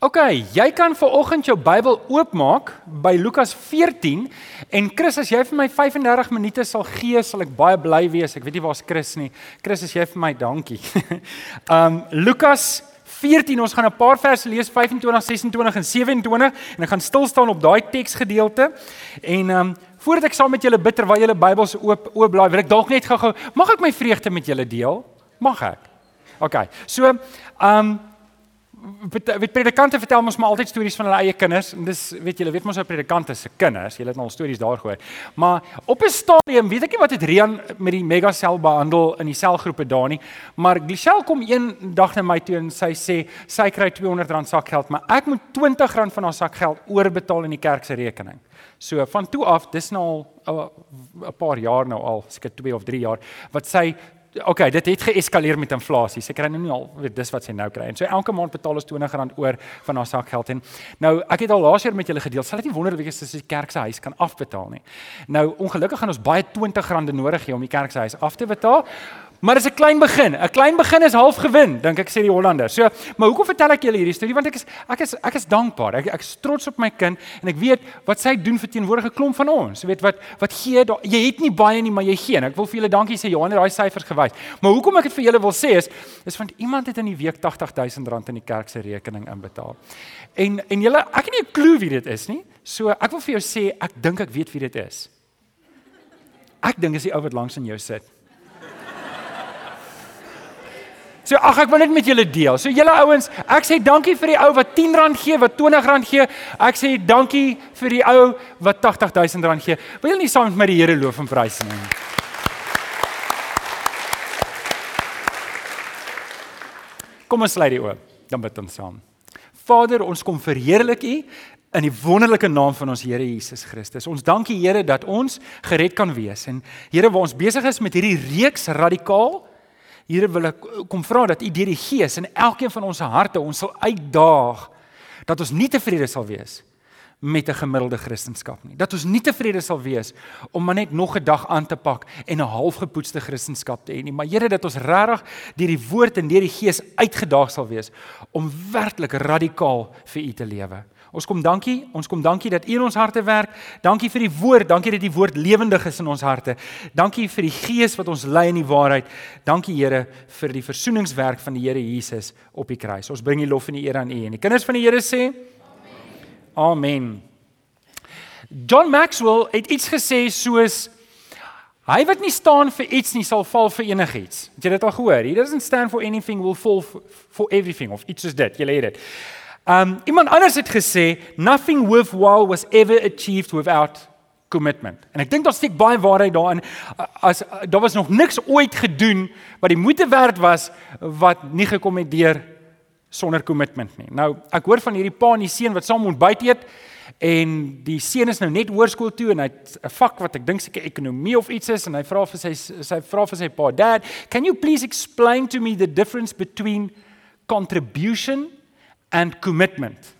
OK, jy kan ver oggend jou Bybel oopmaak by Lukas 14 en Chris as jy vir my 35 minute sal gee, sal ek baie bly wees. Ek weet nie waar's Chris nie. Chris as jy vir my dankie. um Lukas 14 ons gaan 'n paar verse lees 25, 26 en 27 en ek gaan stil staan op daai teksgedeelte en um voordat ek saam met julle bid terwyl julle Bybels oop oop blaai, wil ek dalk net gou-gou mag ek my vreugde met julle deel? Mag ek? OK. So, um weet predikante vertel ons maar altyd stories van hulle eie kinders. En dis weet julle weet mos hoe predikante se kinders julle het al stories daar gehoor. Maar op 'n stadium weet ek nie wat het Rian met die megasel behandel in die selgroepe daar nie maar Glichelle kom een dag na my toe en sy sê sy kry R200 sakgeld maar ek moet R20 van haar sakgeld oorbetaal in die kerk se rekening. So van toe af dis nou al 'n paar jaar nou al seker 2 of 3 jaar wat sy okay, dit het geeskaleer met inflasie. Sy kry nou nie al weet dis wat sy nou kry. En so elke maand betaal ons R20 oor van haar sakgeld en nou ek het al laas jaar met julle gedeel. Sal dit nie wonderlik wees as die kerk se huis kan afbetaal nie. Nou ongelukkig gaan ons baie R20 nodig hê om die kerk se huis af te betaal. Maar dis 'n klein begin. 'n Klein begin is half gewin, dink ek sê die Hollanders. So, maar hoekom vertel ek julle hierdie storie? Want ek is ek is ek is dankbaar. Ek ek is trots op my kind en ek weet wat sy doen vir teenwoordige klomp van ons. Jy weet wat wat gee daar jy het nie baie nie, maar jy gee. En ek wil vir julle dankie sê Johan het daai syfers gewys. Maar hoekom ek dit vir julle wil sê is is want iemand het in die week R80000 in die kerk se rekening inbetaal. En en julle ek het nie 'n klou wie dit is nie. So ek wil vir jou sê ek dink ek weet wie dit is. Ek dink is die ou wat langs in jou sit. So ag ek wil net met julle deel. So julle ouens, ek sê dankie vir die ou wat R10 gee, wat R20 gee. Ek sê dankie vir die ou wat R80000 gee. Wil julle nie saam met my die Here loof en prys nie? Kom ons sluit die oop. Dan bid ons saam. Vader, ons kom verheerlik U in die wonderlike naam van ons Here Jesus Christus. Ons dankie Here dat ons gered kan wees. En Here, waar ons besig is met hierdie reeks radikaal Here wil ek kom vra dat U deur die Gees in elkeen van ons harte ons sal uitdaag dat ons nie tevrede sal wees met 'n gemiddelde Christendom nie. Dat ons nie tevrede sal wees om maar net nog 'n dag aan te pak en 'n halfgepoetste Christendom te hê nie, maar Here dat ons regtig deur die woord en deur die Gees uitgedaag sal wees om werklik radikaal vir U te lewe. Ons kom dankie, ons kom dankie dat U in ons harte werk. Dankie vir die woord, dankie dat die woord lewendig is in ons harte. Dankie vir die Gees wat ons lei in die waarheid. Dankie Here vir die versoeningswerk van die Here Jesus op die kruis. Ons bring die lof en die eer aan U en die kinders van die Here sê Amen. Amen. John Maxwell het iets gesê soos hy wat nie staan vir iets nie sal val vir enigiets. Het jy dit al gehoor? He doesn't stand for anything will fall for, everything of iets soos dit. Jy leer dit. Um iemand anders het gesê nothing worthwhile was ever achieved without commitment. En ek dink daar steek baie waarheid daarin as daar was nog niks ooit gedoen wat die moeite werd was wat nie gekom het deur sonder commitment nie. Nou, ek hoor van hierdie pa en die seun wat saam ontbyt eet en die seun is nou net hoërskool toe en hy het 'n vak wat ek dink seker ekonomie of iets is en hy vra vir sy sy vra vir sy pa, "Dad, can you please explain to me the difference between contribution and commitment.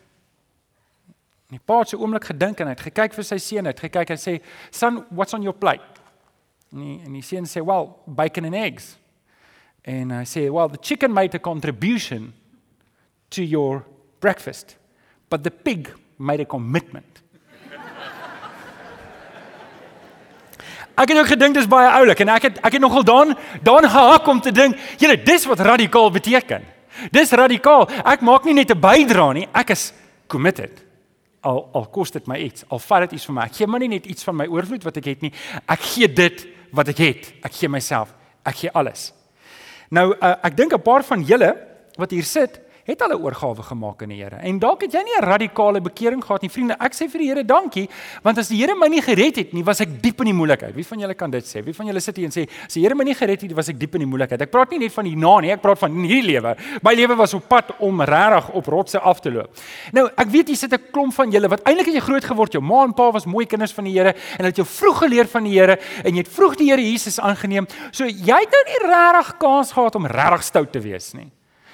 En die pa het so oomblik gedink en hy het gekyk vir sy seun, hy het gekyk en sê, "Son, what's on your plate?" En die, en die seun sê, "Well, bacon and eggs." En hy sê, "Well, the chicken made a contribution to your breakfast, but the pig made a commitment." Ek het ook gedink dis baie oulik en ek het ek het nogal daan daan gehak om te dink, julle, dis wat radikaal beteken. Dis radikaal. Ek maak nie net 'n bydrae nie, ek is committed. Al al kos dit my iets, al vat dit iets van my. Ek gee maar nie net iets van my oorvloed wat ek het nie. Ek gee dit wat ek het. Ek gee myself. Ek gee alles. Nou uh, ek dink 'n paar van julle wat hier sit, het hulle oorgawe gemaak aan die Here. En dalk het jy nie 'n radikale bekering gehad nie, vriende. Ek sê vir die Here dankie, want as die Here my nie gered het nie, was ek diep in die moeilikheid. Wie van julle kan dit sê? Wie van julle sit hier en sê, as die Here my nie gered het nie, was ek diep in die moeilikheid. Ek praat nie net van hierna nie, ek praat van hierdie lewe. My lewe was op pad om regtig op rotse af te loop. Nou, ek weet jy sit 'n klomp van julle wat eintlik het jy groot geword, jou ma en pa was mooi kinders van die Here en het jou vroeg geleer van die Here en jy het vroeg die Here Jesus aangeneem. So jy het nou nie regtig kans gehad om regtig stout te wees nie.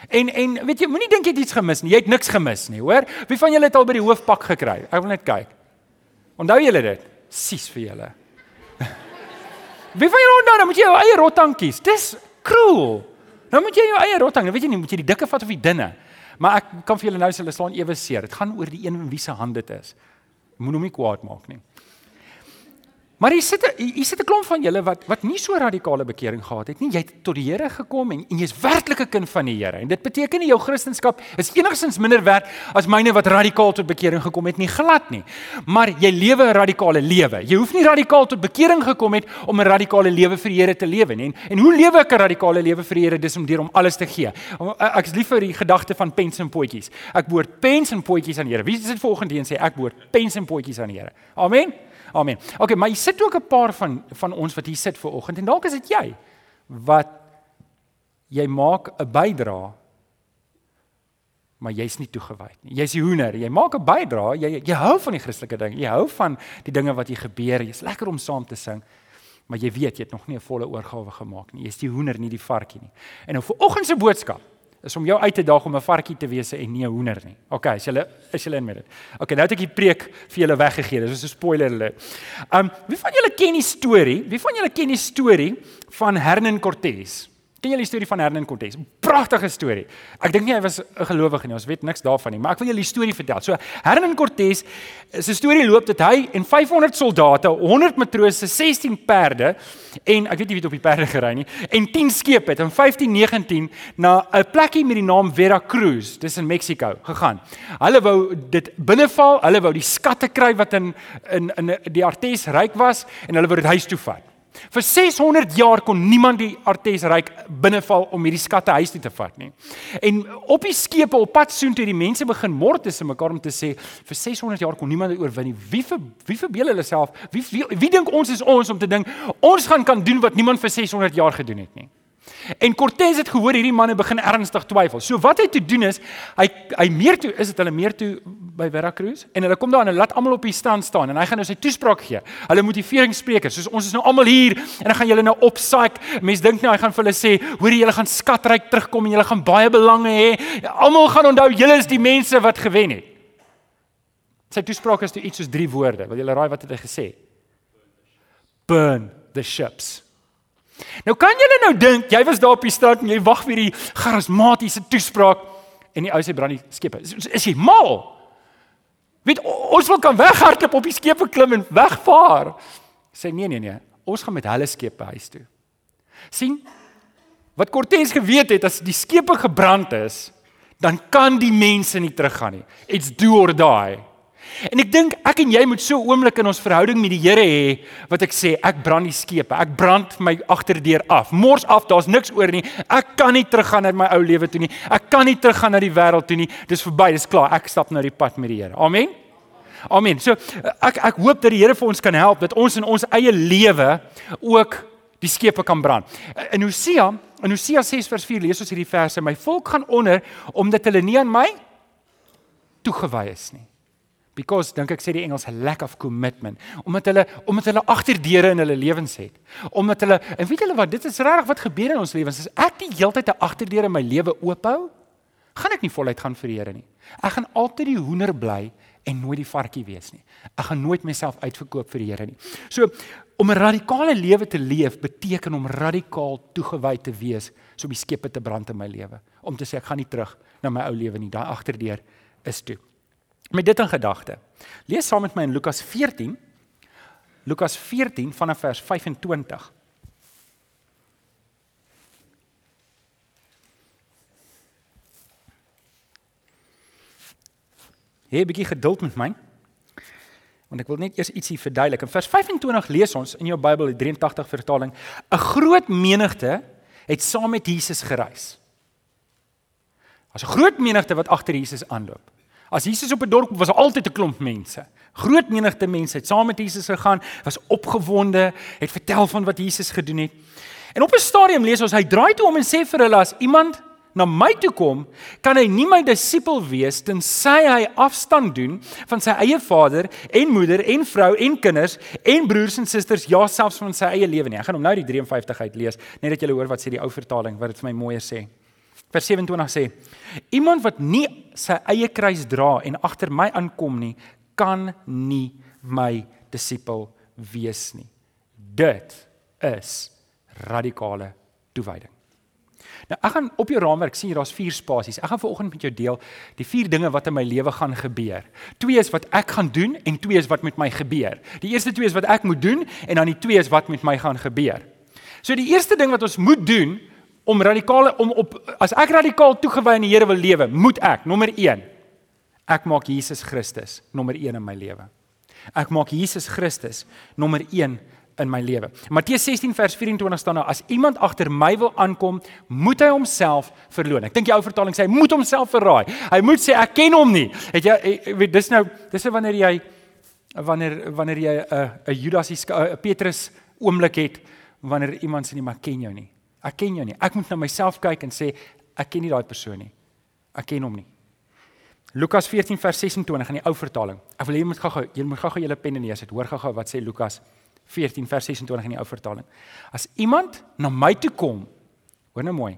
En en weet jy, moenie dink jy het iets gemis nie. Jy het niks gemis nie, hoor? Wie van julle het al by die hoofpak gekry? Ek wil net kyk. Onthou julle dit? Sies vir julle. Wie van julle onthou, dan moet jy jou eie rottankies. Dis cruel. Nou moet jy jou eie rottang, weet jy nie, moet jy die dikke vat of die dunne. Maar ek kan vir julle nou sê hulle slaan ewe seer. Dit gaan oor die een wie se hand dit is. Moenie hom nie kwaad maak nie. Maar hier sit hier sit 'n klomp van julle wat wat nie so radikale bekering gehad het nie. Jy het tot die Here gekom en, en jy's werklik 'n kind van die Here. En dit beteken nie jou Christendom is enigstens minder werd as myne wat radikaal tot bekering gekom het nie, glad nie. Maar jy lewe 'n radikale lewe. Jy hoef nie radikaal tot bekering gekom het om 'n radikale lewe vir die Here te lewe nie. En, en hoe lewe ek 'n radikale lewe vir die Here? Dis om deur om alles te gee. Ek is lief vir die gedagte van pens en potjies. Ek behoort pens en potjies aan die Here. Wie sit vanoggend hier en sê ek behoort pens en potjies aan die Here? Amen. Amen. OK, maar jy sit ook 'n paar van van ons wat hier sit ver oggend en dalk is dit jy wat jy maak 'n bydrae maar jy's nie toegewy nie. Jy's die hoender. Jy maak 'n bydrae. Jy jy hou van die Christelike ding. Jy hou van die dinge wat hier gebeur. Jy's lekker om saam te sing. Maar jy weet jy het nog nie 'n volle oorgawe gemaak nie. Jy's die hoender, nie die varkie nie. En nou vir oggend se boodskap is om jou uit te daag om 'n varkie te wees en nie 'n hoender nie. OK, as jy is jy in met dit. OK, nou het ek die preek vir julle weggegee. Dis 'n spoiler alert. Um wie van julle ken die storie? Wie van julle ken die storie van Hernan Cortez? Ken julle die storie van Hernan Cortez? Pragtige storie. Ek dink nie hy was 'n gelowige nie. Ons weet niks daarvan nie, maar ek wil julle die storie vertel. So Hernan Cortez se storie loop dat hy en 500 soldate, 100 matrose, 16 perde en ek weet nie wie het op die perde gery nie en 10 skepe het in 1519 na 'n plekkie met die naam Veracruz, dis in Mexiko, gegaan. Hulle wou dit binneval, hulle wou die skatte kry wat in in in die Artes ryk was en hulle wou dit huis toe vat. Vir 600 jaar kon niemand die Artes ryk binneval om hierdie skatte huis toe te vat nie. En op die skepe op pad soontoe die mense begin mord tussen mekaar om te sê vir 600 jaar kon niemand dit oorwin nie. Wie vir wie verbeel hulle self? Wie wie, wie dink ons is ons om te dink ons gaan kan doen wat niemand vir 600 jaar gedoen het nie? En Cortez het gehoor hierdie manne begin ernstig twyfel. So wat hy toe doen is, hy hy meer toe is dit hulle meer toe by Veracruz en hulle kom daar en hulle laat almal op die stand staan en hy gaan nou sy toespraak gee. Hulle motiveringssprekers, soos ons is nou almal hier en dan gaan julle nou opsaak. Mense dink nou hy gaan vir hulle sê, hoor julle gaan skatryk terugkom en julle gaan baie belange hê. Almal gaan onthou julle is die mense wat gewen het. Sy toespraak is toe iets soos drie woorde. Wil julle raai wat het hy gesê? Burn the ships. Nou kan julle nou dink, jy was daar op die strand en jy wag vir die charismatiese toespraak en die ou sê brand die skepe. Is, is jy mal? Weet ons wil kan weghardloop op die skepe klim en wegvaar. Sê nee nee nee, ons gaan met hulle skepe huis toe. sien? Wat Cortez geweet het as die skepe gebrand is, dan kan die mense nie teruggaan nie. It's do or die. En ek dink ek en jy moet so 'n oomblik in ons verhouding met die Here hê wat ek sê ek brand die skepe. Ek brand my agterdeur af. Mors af, daar's niks oor nie. Ek kan nie teruggaan na my ou lewe toe nie. Ek kan nie teruggaan na die wêreld toe nie. Dis verby, dis klaar. Ek stap nou die pad met die Here. Amen. Amen. So ek ek hoop dat die Here vir ons kan help dat ons in ons eie lewe ook die skepe kan brand. In Hosea, in Hosea 6 vers 4 lees ons hierdie verse: My volk gaan onder omdat hulle nie aan my toegewy is nie because dink ek sê die Engels lack of commitment. Omdat hulle omdat hulle agterdeure in hulle lewens het. Omdat hulle en weet julle wat dit is regtig wat gebeur in ons lewens. As ek die hele tyd 'n agterdeur in my lewe oophou gaan ek nie voluit gaan vir die Here nie. Ek gaan altyd die hoender bly en nooit die varkie wees nie. Ek gaan nooit myself uitverkoop vir die Here nie. So om 'n radikale lewe te leef beteken om radikaal toegewy te wees so om die skepe te brand in my lewe. Om te sê ek gaan nie terug na my ou lewe nie. Daai agterdeur is toe Met dit in gedagte. Lees saam met my in Lukas 14. Lukas 14 vanaf vers 25. Hê 'n bietjie geduld met my. Want ek wil net eers ietsie verduidelik. In vers 25 lees ons in jou Bybel, die 83 vertaling, 'n groot menigte het saam met Jesus gereis. Daar's 'n groot menigte wat agter Jesus aanloop. As Jesus op 'n dorp was, was altyd 'n klomp mense. Groot menigte mense het saam met Jesus gegaan, was opgewonde, het vertel van wat Jesus gedoen het. En op 'n stadium lees ons hy draai toe om en sê vir hulle as iemand na my toe kom, kan hy nie my disipel wees tensy hy afstand doen van sy eie vader en moeder en vrou en kinders en broers en susters, ja selfs van sy eie lewe nie. Ek gaan hom nou die 53 uit lees, net dat julle hoor wat sê die ou vertaling wat dit vir my mooier sê. Vers 27 sê: Iemand wat nie sy eie kruis dra en agter my aankom nie, kan nie my disipel wees nie. Dit is radikale toewyding. Nou ek gaan op jou raamwerk sien daar's vier spasies. Ek gaan vanoggend met jou deel die vier dinge wat in my lewe gaan gebeur. Twee is wat ek gaan doen en twee is wat met my gebeur. Die eerste twee is wat ek moet doen en dan die twee is wat met my gaan gebeur. So die eerste ding wat ons moet doen om radikale om op as ek radikaal toegewy aan die Here wil lewe, moet ek nommer 1 ek maak Jesus Christus nommer 1 in my lewe. Ek maak Jesus Christus nommer 1 in my lewe. Matteus 16 vers 24 staan daar: As iemand agter my wil aankom, moet hy homself verloon. Ek dink die ou vertaling sê hy moet homself verraai. Hy moet sê ek ken hom nie. Het jy eh, weet dis nou dis is wanneer jy wanneer wanneer jy 'n uh, 'n Judas 'n uh, Petrus oomblik het wanneer iemand sê nie maar ken jou nie. Ek ken jou nie. Ek moet na myself kyk en sê ek ken nie daai persoon nie. Ek ken hom nie. Lukas 14 vers 26 in die ou vertaling. Ek wil hê jy moet gou-gou, jy moet gou-gou julle pen en neus het. Hoor gou-gou wat sê Lukas 14 vers 26 in die ou vertaling. As iemand na my toe kom, hoor nou mooi.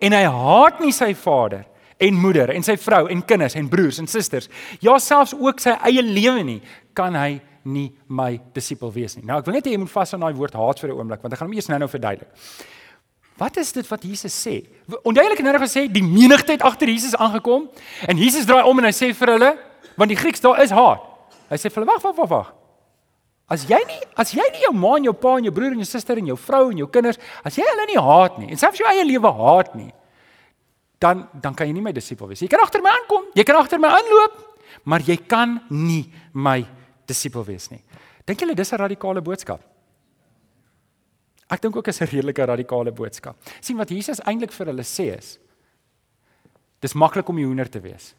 En hy haat nie sy vader en moeder en sy vrou en kinders en broers en susters, ja selfs ook sy eie lewe nie, kan hy nie my disipel wees nie. Nou ek wil net hê jy moet vas aan daai woord haat vir 'n oomblik want ek gaan hom eers nou-nou verduidelik. Wat is dit wat Jesus sê? Onduidelik nou gesê die menigte het agter Jesus aangekom en Jesus draai om en hy sê vir hulle want die Grieks daar is haat. Hy sê vir hulle wag wag wag wag. As jy nie as jy nie jou ma en jou pa en jou broer en jou suster en jou vrou en jou kinders, as jy hulle nie haat nie en selfs jou eie lewe haat nie, dan dan kan jy nie my disipel wees. Jy kan agter my aankom, jy kan agter my aanloop, maar jy kan nie my disipel wees nie. Dink julle dis 'n radikale boodskap? Ek dink ook is 'n redelike radikale boodskap. sien wat Jesus eintlik vir hulle sê is Dis maklik om die hoender te wees.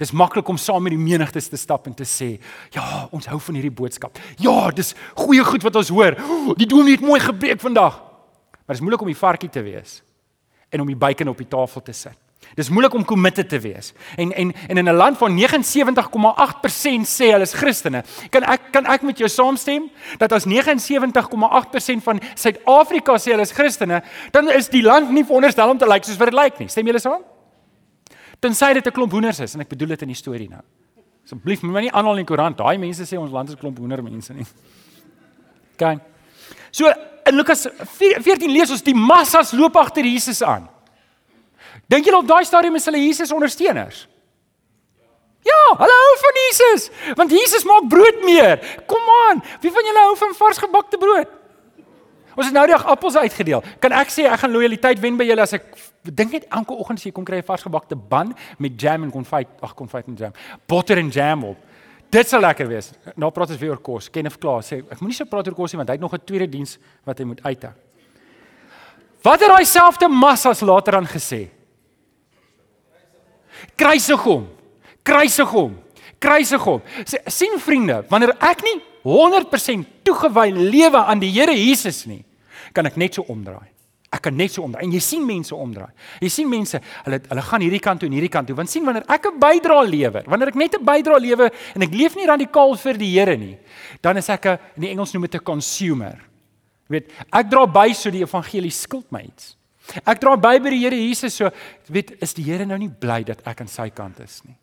Dis maklik om saam met die menigtes te stap en te sê, "Ja, ons hou van hierdie boodskap. Ja, dis goeie goed wat ons hoor. Die dominee het mooi gepreek vandag." Maar dis moeilik om die varkie te wees en om die bacon op die tafel te sit. Dis moeilik om committed te wees. En en en in 'n land van 79,8% sê hulle is Christene. Kan ek kan ek met jou saamstem dat as 79,8% van Suid-Afrika sê hulle is Christene, dan is die land nie veronderstel om te lyk soos wat dit lyk nie. Stem julle saam? Tensy dit 'n klomp hoenders is en ek bedoel dit in die storie nou. Asseblief moenie nie aanhaal in die koerant. Daai mense sê ons land is 'n klomp hoender mense nie. Gaan. So in Lukas 14 lees ons die massas loop agter Jesus aan. Dink julle op daai stadium is hulle Jesus ondersteuners? Ja, hulle hou van Jesus, want Jesus maak brood meer. Kom aan, wie van julle hou van varsgebakte brood? Ons het nou die appels uitgedeel. Kan ek sê ek gaan lojaliteit wen by julle as ek dink net elke oggend as jy kom kry 'n varsgebakte ban met jam en konfyt, ag konfyt en jam. Botter en jam op. Dit sal lekker wees. Nou praat ons weer oor kos. Kenneth klaar sê ek moenie so praat oor kos nie want hy het nog 'n tweede diens wat hy moet uithou. Wat het daai selfde massas later aan gesê? Kruisig hom. Kruisig hom. Kruisig hom. sien vriende, wanneer ek nie 100% toegewy lewe aan die Here Jesus nie, kan ek net so omdraai. Ek kan net so omdraai. En jy sien mense omdraai. Jy sien mense, hulle hulle gaan hierdie kant toe en hierdie kant toe. Want sien wanneer ek 'n bydra lewer, wanneer ek net 'n bydra lewer en ek leef nie radikaal vir die Here nie, dan is ek 'n in die Engels noem dit 'n consumer. Jy weet, ek dra by so die evangelie skuld my iets. Ek dra by by die Here Jesus so, weet, is die Here nou nie bly dat ek aan sy kant is nie?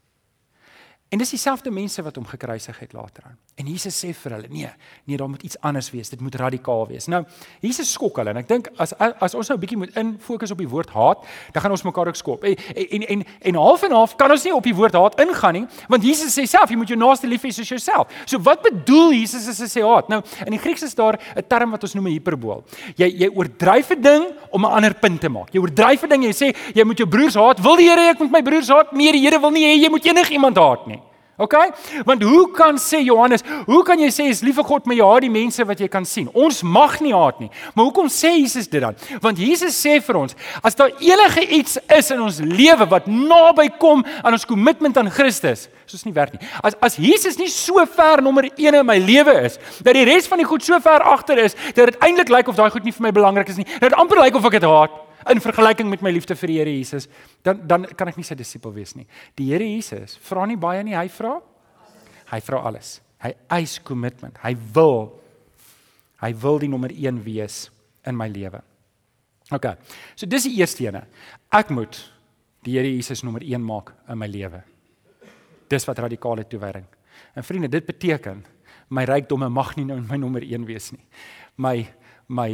En dis dieselfde mense wat hom gekruisig het later aan. En Jesus sê vir hulle: "Nee, nee, daar moet iets anders wees. Dit moet radikaal wees." Nou, Jesus skok hulle en ek dink as as ons nou 'n bietjie moet in fokus op die woord haat, dan gaan ons mekaar ook skop. En en en en half en half kan ons nie op die woord haat ingaan nie, want Jesus sê self, jy moet jou naaste lief hê soos jouself. So wat bedoel Jesus as hy sê haat? Nou, in die Grieks is daar 'n term wat ons noem hiperbool. Jy jy oordryf 'n ding om 'n ander punt te maak. Jy oordryf 'n ding, jy sê jy moet jou broers haat. Wil die Here ek moet my broers haat? Nee, die Here wil nie hê jy moet enigiemand haat nie. OK? Want hoe kan sê Johannes, hoe kan jy sê is liewe God met jou haat die mense wat jy kan sien? Ons mag nie haat nie. Maar hoekom sê Jesus dit dan? Want Jesus sê vir ons, as daar enige iets is in ons lewe wat naby kom aan ons kommitment aan Christus, soos nie werk nie. As as Jesus nie so ver nommer 1 in my lewe is, dat die res van die goed so ver agter is, dat dit eintlik lyk of daai goed nie vir my belangrik is nie. Dit amper lyk of ek dit haat in vergelyking met my liefde vir die Here Jesus, dan dan kan ek nie sy disipel wees nie. Die Here Jesus vra nie baie nie, hy vra hy vra alles. Hy eis commitment. Hy wil hy wil die nommer 1 wees in my lewe. OK. So dis die eerste ene. Ek moet die Here Jesus nommer 1 maak in my lewe. Dis wat radikale toewyding. En vriende, dit beteken my rykdomme mag nie nou my nommer 1 wees nie. My my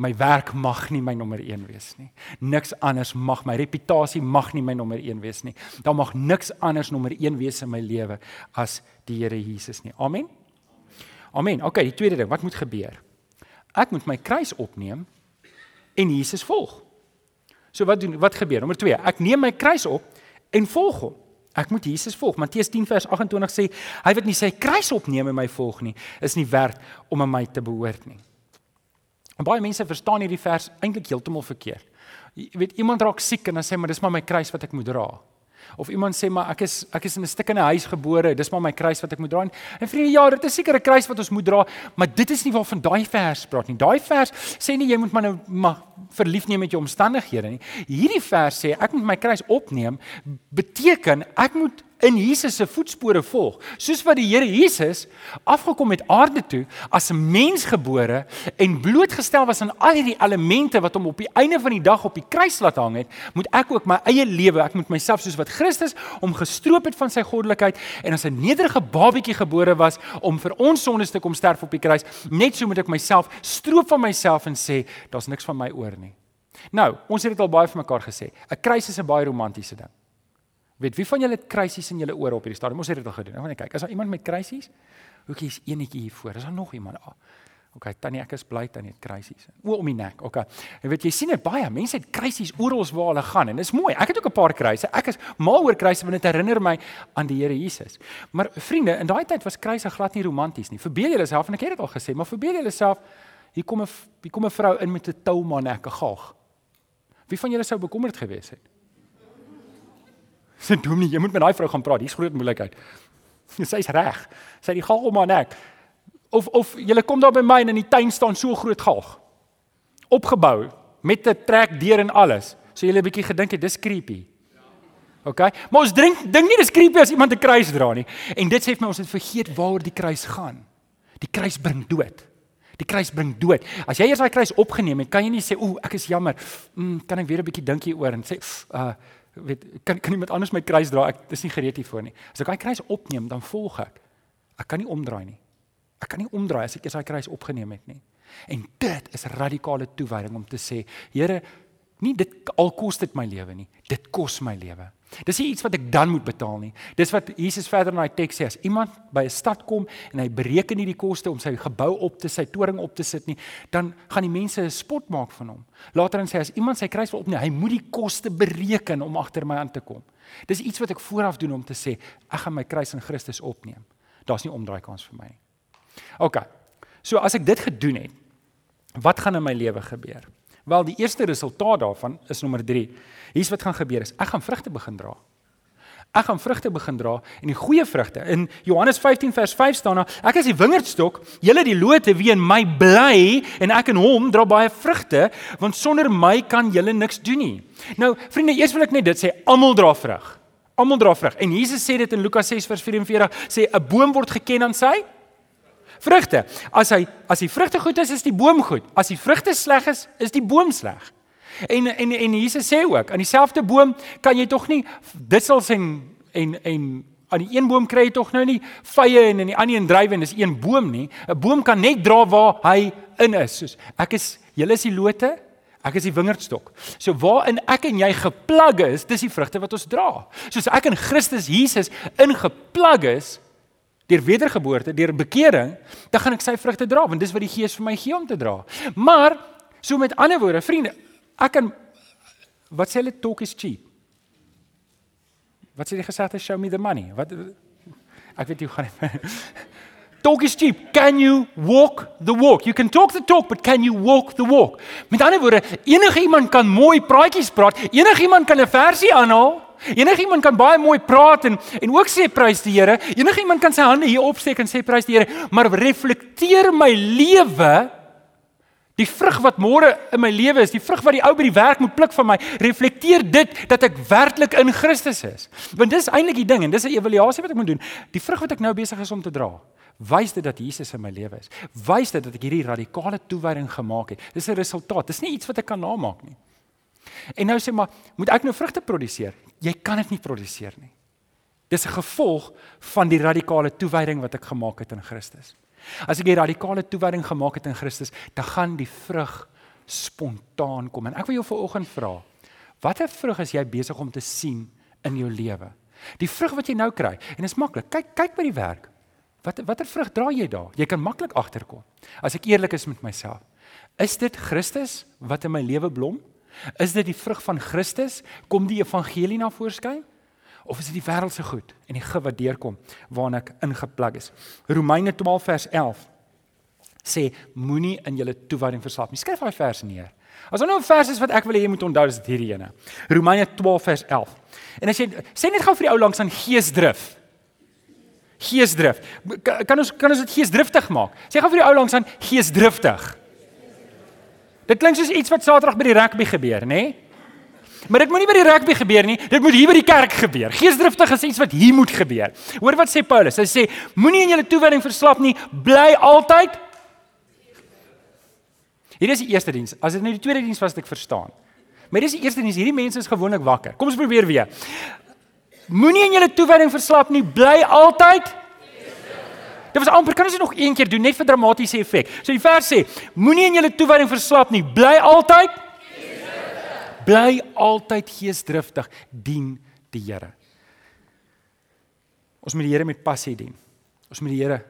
My werk mag nie my nommer 1 wees nie. Niks anders mag my reputasie mag nie my nommer 1 wees nie. Daar mag niks anders nommer 1 wees in my lewe as die Here Jesus nie. Amen. Amen. Okay, die tweede ding, wat moet gebeur? Ek moet my kruis opneem en Jesus volg. So wat doen wat gebeur? Nommer 2, ek neem my kruis op en volg hom. Ek moet Jesus volg. Matteus 10 vers 28 sê hy wat nie sy kruis opneem en my volg nie, is nie werd om aan my te behoort nie. En baie mense verstaan hierdie vers eintlik heeltemal verkeerd. Jy weet iemand raak siek en dan sê maar dis maar my kruis wat ek moet dra. Of iemand sê maar ek is ek is in 'n stikkende huis gebore, dis maar my kruis wat ek moet dra. En vriende, ja, dit is seker 'n kruis wat ons moet dra, maar dit is nie waarvan daai vers praat nie. Daai vers sê nie jy moet maar nou maar verlief neem met jou omstandighede nie. Hierdie vers sê ek moet my kruis opneem beteken ek moet in Jesus se voetspore volg. Soos wat die Here Jesus afgekom het aarde toe as 'n mens gebore en blootgestel was aan al hierdie elemente wat hom op die einde van die dag op die kruis laat hang het, moet ek ook my eie lewe, ek moet myself soos wat Christus hom gestroop het van sy goddelikheid en as 'n nederige babietjie gebore was om vir ons sondes te kom sterf op die kruis, net so moet ek myself stroop van myself en sê daar's niks van my oor nie. Nou, ons het dit al baie vir mekaar gesê. 'n Kruis is 'n baie romantiese ding. Weet wie van julle het kruisies in julle ore op hierdie stadium? Ons het dit al gedoen. Ek net kyk. Is daar iemand met kruisies? Hoekie is enetjie hier voor. Is daar nog iemand? Ah. OK, tannie ek is bly tannie het kruisies. O om die nek. OK. En weet jy sien dit baie mense het kruisies oral waar hulle gaan en dis mooi. Ek het ook 'n paar kruise. Ek is mal oor kruise want dit herinner my aan die Here Jesus. Maar vriende, in daai tyd was kruise glad nie romanties nie. Verbeel julle self en ek het dit al gesê, maar verbeel julle self hier kom 'n hier kom 'n vrou in met 'n tou maar nek, 'n gaag. Wie van julle sou bekommerd gewees het? Sê Dominee, jy moet met daai vrou gaan praat. Hier's groot moeilikheid. Sy's reg. Sy die galg om haar nek. Of of jy kom daar by my en in die tuin staan so groot galg. Opgebou met 'n trek deur en alles. So jy 'n bietjie gedink het dis creepy. OK. Maar ons drink ding nie dis creepy as iemand 'n kruis dra nie. En dit sê vir my ons het vergeet waaroor die kruis gaan. Die kruis bring dood. Die kruis bring dood. As jy eers daai kruis opgeneem het, kan jy nie sê, "Ooh, ek is jammer. Mm, kan ek weer 'n bietjie dink hieroor?" en sê, "Uh, weet kan kan iemand anders my kruis dra? Ek is nie gereed hiervoor nie. As ek daai kruis opneem, dan volg ek. Ek kan nie omdraai nie. Ek kan nie omdraai as ek eers daai kruis opgeneem het nie. En dit is radikale toewyding om te sê, Here, nie dit al kos dit my lewe nie. Dit kos my lewe. Dis nie iets wat ek dan moet betaal nie. Dis wat Jesus verder in daai teks sê as iemand by 'n stad kom en hy bereken nie die koste om sy gebou op te sy toring op te sit nie, dan gaan die mense 'n spot maak van hom. Later dan sê as iemand sy kruis wil opneem, hy moet die koste bereken om agter my aan te kom. Dis iets wat ek vooraf doen om te sê ek gaan my kruis in Christus opneem. Daar's nie omdraai kans vir my nie. OK. So as ek dit gedoen het, wat gaan in my lewe gebeur? Wel, die eerste resultaat daarvan is nommer 3. Hier's wat gaan gebeur is ek gaan vrugte begin dra. Ek gaan vrugte begin dra en die goeie vrugte. In Johannes 15 vers 5 staan daar: Ek is die wingerdstok, julle die lote wie in my bly en ek in hom dra baie vrugte, want sonder my kan julle niks doen nie. Nou, vriende, eers wil ek net dit sê, almal dra vrug. Almal dra vrug. En Jesus sê dit in Lukas 6 vers 44, sê 'n boom word geken aan sy vrugte. As hy as die vrugte goed is, is die boom goed. As die vrugte sleg is, is die boom sleg. En en en Jesus sê ook, aan dieselfde boom kan jy tog nie dissels en en en aan die een boom kry jy tog nou nie vye en in die ander een druiwe en dis een boom nie. 'n Boom kan net dra waar hy in is. Soos ek is, julle is die lote, ek is die wingerdstok. So waarin ek en jy geplag is, dis die vrugte wat ons dra. Soos ek in Christus Jesus ingeplag is, deur wedergeboorte, deur bekering, dan gaan ek sy vrugte dra want dis wat die Gees vir my gee om te dra. Maar so met ander woorde, vriende, ek kan wat sê hulle talk is cheap. Wat sê die gesegde show me the money? Wat ek weet jy gaan Talk is cheap. Can you walk the walk? You can talk the talk, but can you walk the walk? Met ander woorde, enige iemand kan mooi praatjies praat. Enige iemand kan 'n versie aanhaal. Enige iemand kan baie mooi praat en en ook sê prys die Here. Enige iemand kan sy hande hier opsteek en sê prys die Here, maar reflekteer my lewe die vrug wat môre in my lewe is, die vrug wat die ou by die werk moet pluk van my, reflekteer dit dat ek werklik in Christus is. Want dis eintlik die ding en dis 'n evaluasie wat ek moet doen. Die vrug wat ek nou besig is om te dra, wys dit dat Jesus in my lewe is. Wys dit dat ek hierdie radikale toewyding gemaak het. Dis 'n resultaat. Dis nie iets wat ek kan namaak nie. En nou sê maar, moet ek nou vrugte produseer? Jy kan dit nie produseer nie. Dis 'n gevolg van die radikale toewyding wat ek gemaak het in Christus. As ek 'n radikale toewyding gemaak het in Christus, dan gaan die vrug spontaan kom. En ek wil jou vanoggend vra, watter vrug is jy besig om te sien in jou lewe? Die vrug wat jy nou kry. En dit is maklik. Kyk kyk by die werk. Wat watter vrug dra jy daar? Jy kan maklik agterkom. As ek eerlik is met myself. Is dit Christus wat in my lewe blom? Is dit die vrug van Christus? Kom die evangelie na voorskyn? Of is dit die wêreldse goed en die gif wat deurkom waarna ek ingeplug is? Romeine 12 vers 11 sê moenie in julle toewyding verslaap nie. Skryf daai vers neer. As nou 'n vers is wat ek wil hê jy moet onthou, is dit hierdie ene. Romeine 12 vers 11. En as jy sê net gou vir die ou langs aan geesdrif. Geesdrif. Kan ons kan ons dit geesdriftig maak? Sê gou vir die ou langs aan geesdriftig. Dit klink soos iets wat Saterdag by die rugby gebeur, nê? Nee? Maar dit moenie by die rugby gebeur nie, dit moet hier by die kerk gebeur. Geesdriftig is iets wat hier moet gebeur. Hoor wat sê Paulus? Hy sê moenie in julle toewyding verslap nie, bly altyd Hier is die eerste diens. As dit nou die tweede diens was, ek verstaan. Maar dis die eerste diens. Hierdie mense is gewoonlik wakker. Kom ons probeer weer. Moenie in julle toewyding verslap nie. Bly altyd Dit was amper kan ons dit nog een keer doen net vir dramatiese effek. So die vers sê: Moenie in julle toewyding verslap nie. Bly altyd Bly altyd geesdriftig. Dien die Here. Ons moet die Here met passie dien. Ons moet die Here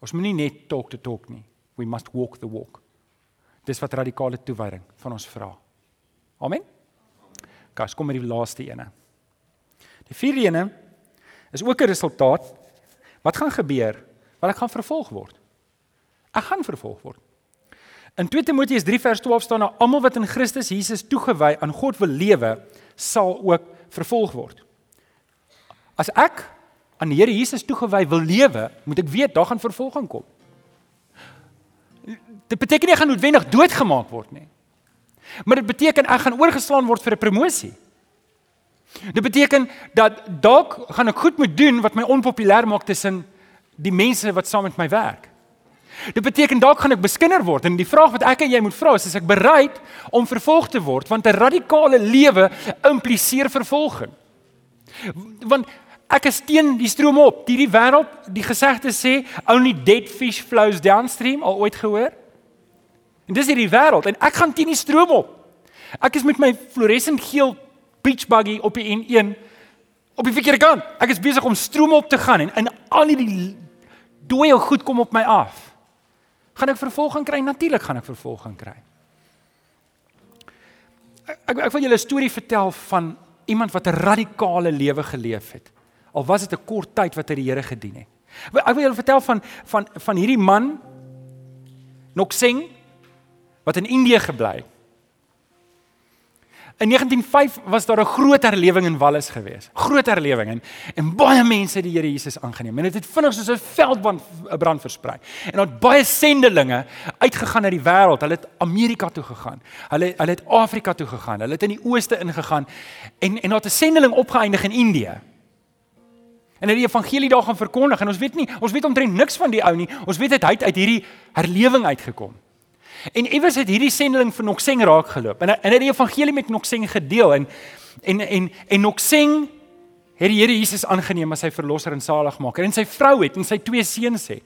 Ons moenie net talk to talk nie. We must walk the walk. Dis wat radikale toewyding van ons vra. Amen. Gas, kom met die laaste ene. Die vierde ene is ook 'n resultaat. Wat gaan gebeur? Wel ek gaan vervolg word. Ek gaan vervolg word. In 2 Timoteus 3 vers 12 staan daar almal wat in Christus Jesus toegewy aan God wil lewe, sal ook vervolg word. As ek aan die Here Jesus toegewy wil lewe, moet ek weet daar gaan vervolging kom. Dit beteken nie ek gaan noodwendig doodgemaak word nie. Maar dit beteken ek gaan oorgeslaan word vir 'n promosie. Dit beteken dat dalk gaan ek goed moet doen wat my onpopulêr maak tussen die mense wat saam met my werk. Dit beteken dalk gaan ek beskinder word en die vraag wat ek en jy moet vra is is ek bereid om vervolg te word want 'n radikale lewe impliseer vervolging. Want Ek is teen die stroom op. Hierdie wêreld, die gesegde sê only dead fish flows downstream, al ooit gehoor? En dis hierdie wêreld en ek gaan teen die stroom op. Ek is met my fluorescent geel beach buggy op die N1 op die verkeerde kant. Ek is besig om stroom op te gaan en in al hierdie dooie goed kom op my af. Gaan ek vervolging kry? Natuurlik gaan ek vervolging kry. Ek ek, ek wil julle 'n storie vertel van iemand wat 'n radikale lewe geleef het. Al was dit 'n kort tyd wat hy die Here gedien het. Ek wil julle vertel van van van hierdie man Nokseng wat in Indië gebly het. In 1905 was daar 'n groot herlewing in Wallis gewees. Groot herlewing en, en baie mense het die Here Jesus aangeneem. En dit het, vinnig soos 'n veldbrand 'n brand versprei. En daar het baie sendelinge uitgegaan na die wêreld. Hulle het Amerika toe gegaan. Hulle hulle het Afrika toe gegaan. Hulle het in die ooste ingegaan en en daar het 'n sendeling opgeëindig in Indië. En het die evangelie daar gaan verkondig en ons weet nie, ons weet omtrent niks van die ou nie. Ons weet hy het uit hierdie herlewing uitgekom. En iewers het hierdie sendeling vir Nokseng raak geloop. En het die evangelie met Nokseng gedeel en en en en Nokseng het die Here Jesus aangeneem as sy verlosser en saligmaker en sy vrou het en sy twee seuns het.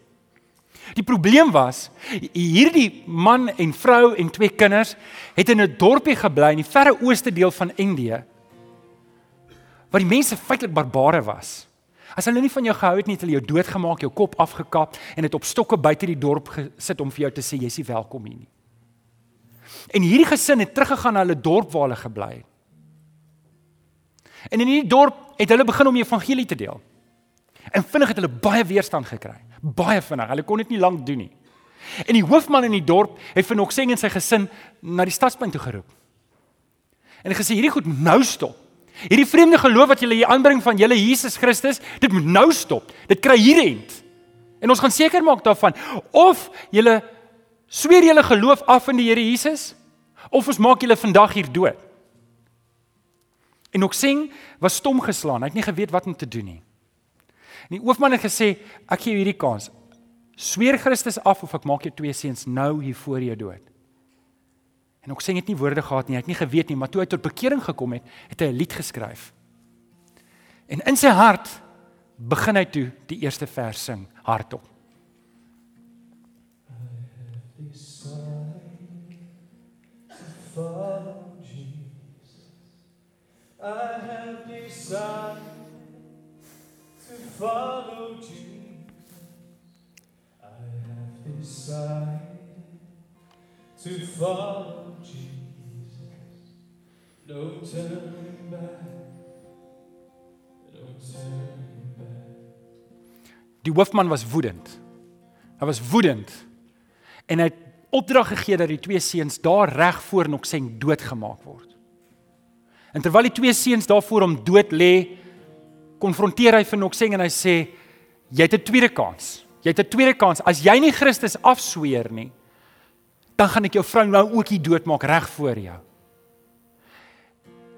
Die probleem was hierdie man en vrou en twee kinders het in 'n dorpie gebly in die verre ooste deel van Indië waar die mense feitelik barbare was. As hulle nie van jou gehou het nie, het hulle jou doodgemaak, jou kop afgekap en dit op stokke buite die dorp gesit om vir jou te sê jy's nie welkom hier nie. En hierdie gesin het teruggegaan na hulle dorp waar hulle gebly het. En in hierdie dorp het hulle begin om die evangelie te deel. En vinnig het hulle baie weerstand gekry. Baie vinnig. Hulle kon dit nie lank doen nie. En die hoofman in die dorp het vir Nokseng en sy gesin na die stadspunt toe geroep. En hy gesê hierdie goed nou stop. Hierdie vreemde geloof wat julle hier aanbring van julle Jesus Christus, dit moet nou stop. Dit kry hier end. En ons gaan seker maak daarvan of julle sweer julle geloof af in die Here Jesus of ons maak julle vandag hier dood. En sing was stom geslaan. Hy het nie geweet wat om te doen nie. En die hoofman het gesê, ek gee jou hierdie kans. Sweer Christus af of ek maak jou twee seuns nou hier voor jou dood. En ook sê het nie woorde gehad nie, hy het nie geweet nie, maar toe hy tot bekering gekom het, het hy 'n lied geskryf. En in sy hart begin hy toe die eerste vers sing hardop. follow Jesus. I have decided to follow Jesus. I have decided to follow Jesus. No turning back. No turning back. Die hoofman was woedend. Hy was woedend. En hy het opdrag gegee dat die twee seuns daar reg voor Nokseng doodgemaak word. En terwyl die twee seuns daar voor hom dood lê, konfronteer hy vir Nokseng en hy sê jy het 'n tweede kans. Jy het 'n tweede kans. As jy nie Christus afsweer nie, dan gaan ek jou vrou nou ook hier doodmaak reg voor jou.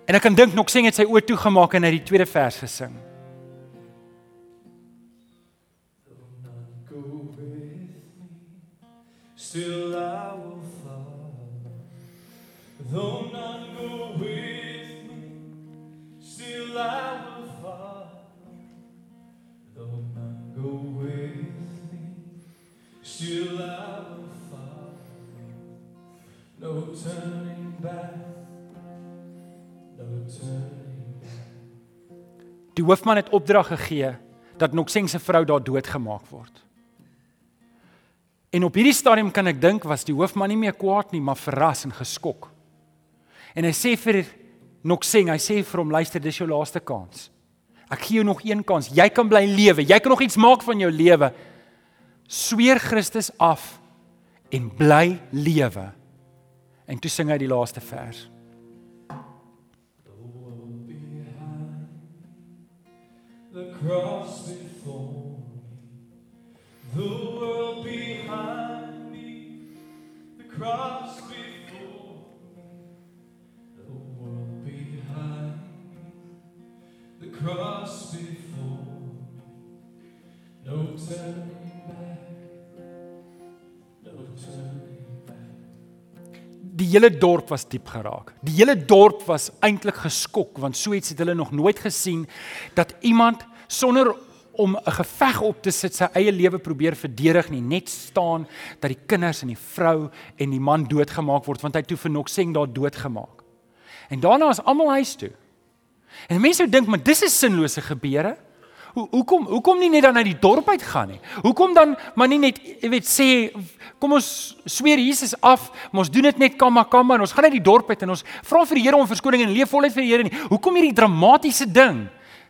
En ek kan dink Nokseng het sy oë toegemaak en het die tweede vers gesing. Still I will follow. Though none go with me, still I will follow. Though none go with me, still I will follow. No turning back, no turning back. Die hoofman het opdrag gegee dat Nokseng se vrou daar doodgemaak word. En op hierdie stadium kan ek dink was die hoofman nie meer kwaad nie, maar verras en geskok. En hy sê vir Nokseng, hy sê vir hom, luister, dis jou laaste kans. Ek gee jou nog een kans. Jy kan bly lewe. Jy kan nog iets maak van jou lewe. Sweer Christus af en bly lewe. En toe sing hy die laaste vers. The cross before me. The world behind me, the cross before me. The world behind me, the cross before me. No turning Die hele dorp was diep geraak. Die hele dorp was eintlik geskok want so iets het hulle nog nooit gesien dat iemand sonder om 'n geveg op te sit sy eie lewe probeer verdedig nie, net staan dat die kinders en die vrou en die man doodgemaak word want hy toe vir Nokseng daar doodgemaak. En daarna is almal huis toe. En mense sou dink maar dis 'n sinlose gebeure. Hoe hoekom hoekom nie net dan uit die dorp uit gaan nie? Hoekom dan maar nie net jy weet sê kom ons sweer Jesus af, maar ons doen dit net kamma kamma en ons gaan uit die dorp uit en ons vra vir die Here om verskoning en leef voluit vir die Here nie. Hoekom hierdie dramatiese ding?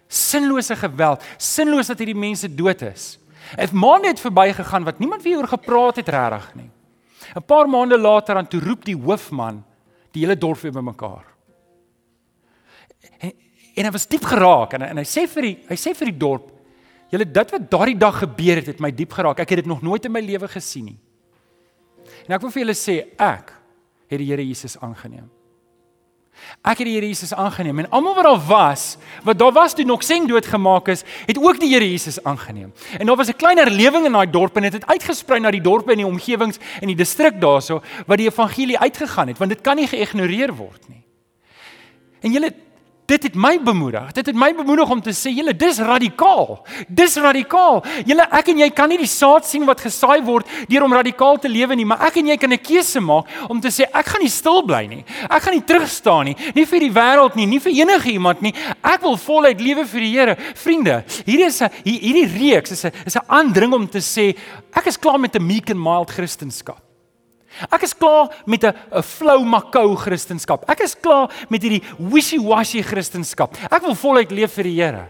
Sinlose geweld, sinloos dat hierdie mense dood is. Het maande het verbygegaan wat niemand weer oor gepraat het regtig nie. 'n Paar maande later dan toe roep die hoofman die hele dorp weer bymekaar. En, hy was diep geraak en, en hy sê vir die hy sê vir die dorp julle dit wat daardie dag gebeur het het my diep geraak. Ek het dit nog nooit in my lewe gesien nie. En ek wil vir julle sê ek het die Here Jesus aangeneem. Ek het die Here Jesus aangeneem en almal wat daar was, wat daar was toe Nokseng doodgemaak is, het ook die Here Jesus aangeneem. En daar was 'n klein herlewing in daai dorp en dit het, het uitgesprei na die dorpe en die omgewings en die distrik daarso waar die evangelie uitgegaan het, want dit kan nie geïgnoreer word nie. En julle dit het my bemoedig. Dit het my bemoedig om te sê, julle dis radikaal. Dis radikaal. Julle ek en jy kan nie die saad sien wat gesaai word deur om radikaal te lewe nie, maar ek en jy kan 'n keuse maak om te sê ek gaan nie stil bly nie. Ek gaan nie terugstaan nie, nie vir die wêreld nie, nie vir enige iemand nie. Ek wil voluit lewe vir die Here. Vriende, hier is 'n hier- hierdie reeks is 'n is 'n aandring om te sê ek is klaar met 'n meek and mild Christendom. Ek is klaar met 'n 'n flou makou Christendom. Ek is klaar met hierdie wishy-washy Christendom. Ek wil voluit leef vir die Here.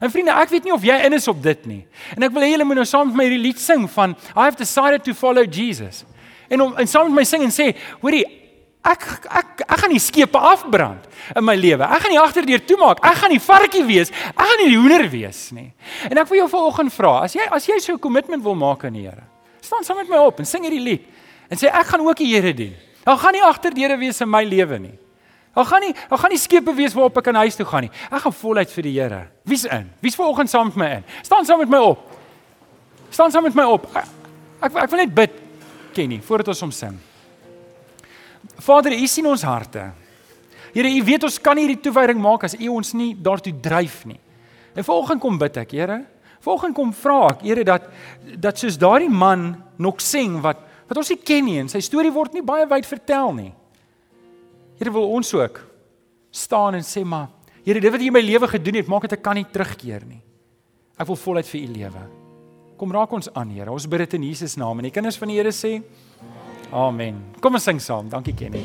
En vriende, ek weet nie of jy in is op dit nie. En ek wil hê julle moet nou saam met my hierdie lied sing van I have decided to follow Jesus. En om en saam met my sing en sê, hoorie, ek ek ek gaan nie skepe afbrand in my lewe. Ek gaan nie agterdeur toemaak. Ek gaan nie varkie wees. Ek gaan nie die hoender wees nie. En ek wil jou vanoggend vra, as jy as jy so 'n kommitment wil maak aan die Here, staan saam met my op en sing hierdie lied en sê ek gaan ook die Here dien. Daar gaan nie agterdeure wees in my lewe nie. Daar gaan nie daar gaan nie skepe wees waarop ek kan huis toe gaan nie. Ek gaan voluit vir die Here. Wie's in? Wie's vanoggend saam met my in? Staan saam met my op. Staan saam met my op. Ek ek, ek wil net bid Kenny voordat ons hom sing. Vader, U sien ons harte. Here, U weet ons kan nie hierdie toewyding maak as U ons nie daartoe dryf nie. En vanoggend kom bid ek, Here. Vanoggend kom vra ek, Here, dat dat soos daardie man nog sing wat wat ons nie ken nie en sy storie word nie baie wyd vertel nie. Here wil ons ook staan en sê maar Here, dit wat U in my lewe gedoen het, maak dit ek kan nie terugkeer nie. Ek wil voluit vir U lewe. Kom raak ons aan, Here. Ons bid dit in Jesus naam en die kinders van die Here sê Amen. Kom ons sing saam. Dankie Kenny.